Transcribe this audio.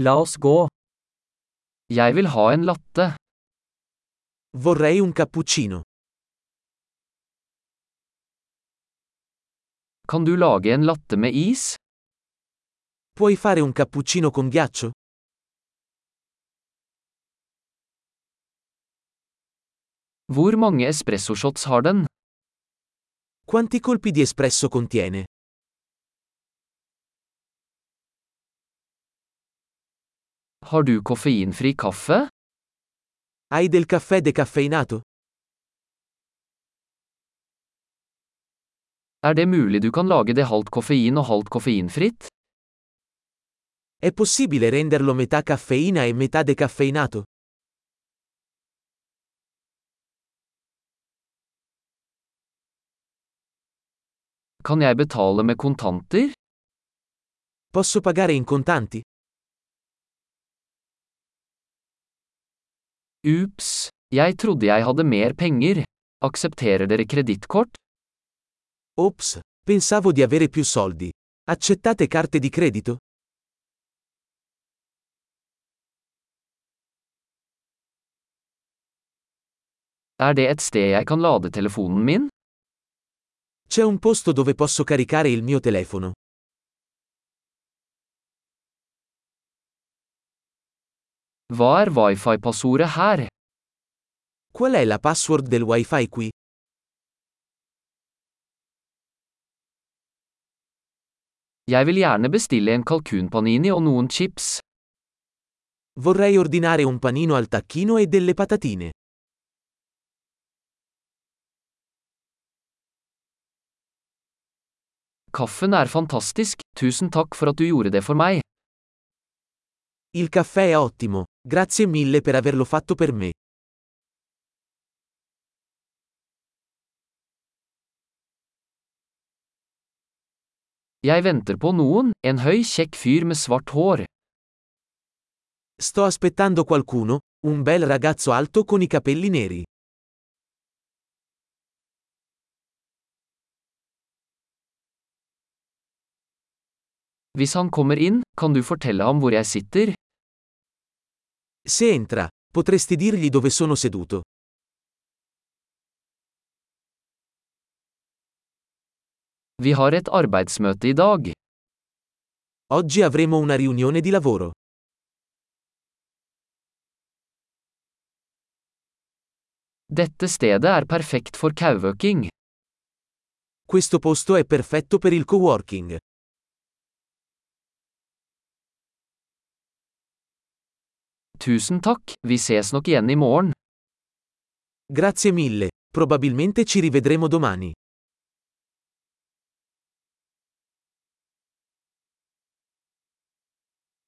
La oss gå. Jeg vil ha en latte. Vorrei un cappuccino. Kan du lage en latte med is? Puoi fare un cappuccino con ghiaccio? Hvor mange espressoshots har den? Quanti colpi di espresso contiene? Har du koffeinfri kaffe? Hai del caffè decaffeinato? Er det mulig du kan lage det halvt koffein og halvt koffeinfritt? È possibile renderlo metà caffeina e metà decaffeinato? Kan jeg betale med kontanter? Posso pagare in contanti? Ups, jeg trodde jeg hadde mer penger. Aksepterer dere kredittkort? Ops, pensavo di avere più soldi. Accettate carte di credito? Er det et sted jeg kan lade telefonen min? C'è un posto dove posso caricare il mio telefono. Hva er wifi-passordet her? Qual è la password del wifi qui? Jeg vil gjerne bestille en kalkunpanini og noen chips. Vorrei ordinare un panino al tacchino e delle patatine. Kaffen er fantastisk, tusen takk for at du gjorde det for meg. Il caffè è ottimo, grazie mille per averlo fatto per me. Jeg venter på noen, en høy, kjekk fyr med svart hår. Sto aspettando qualcuno, un bel ragazzo alto con i capelli neri. Hvis han kommer inn, kan du fortelle ham hvor jeg sitter? Se entra, potresti dirgli dove sono seduto. Vi har et arbeidsmøte i dag. Oggi avremo una riunione di lavoro. Dette stedet er perfekt for kauwøking. Questo posto è perfetto per il coworking. Tusen takk, vi ses nok igjen i morgen. Grazie mille, probabilmente ci rivedremo domani.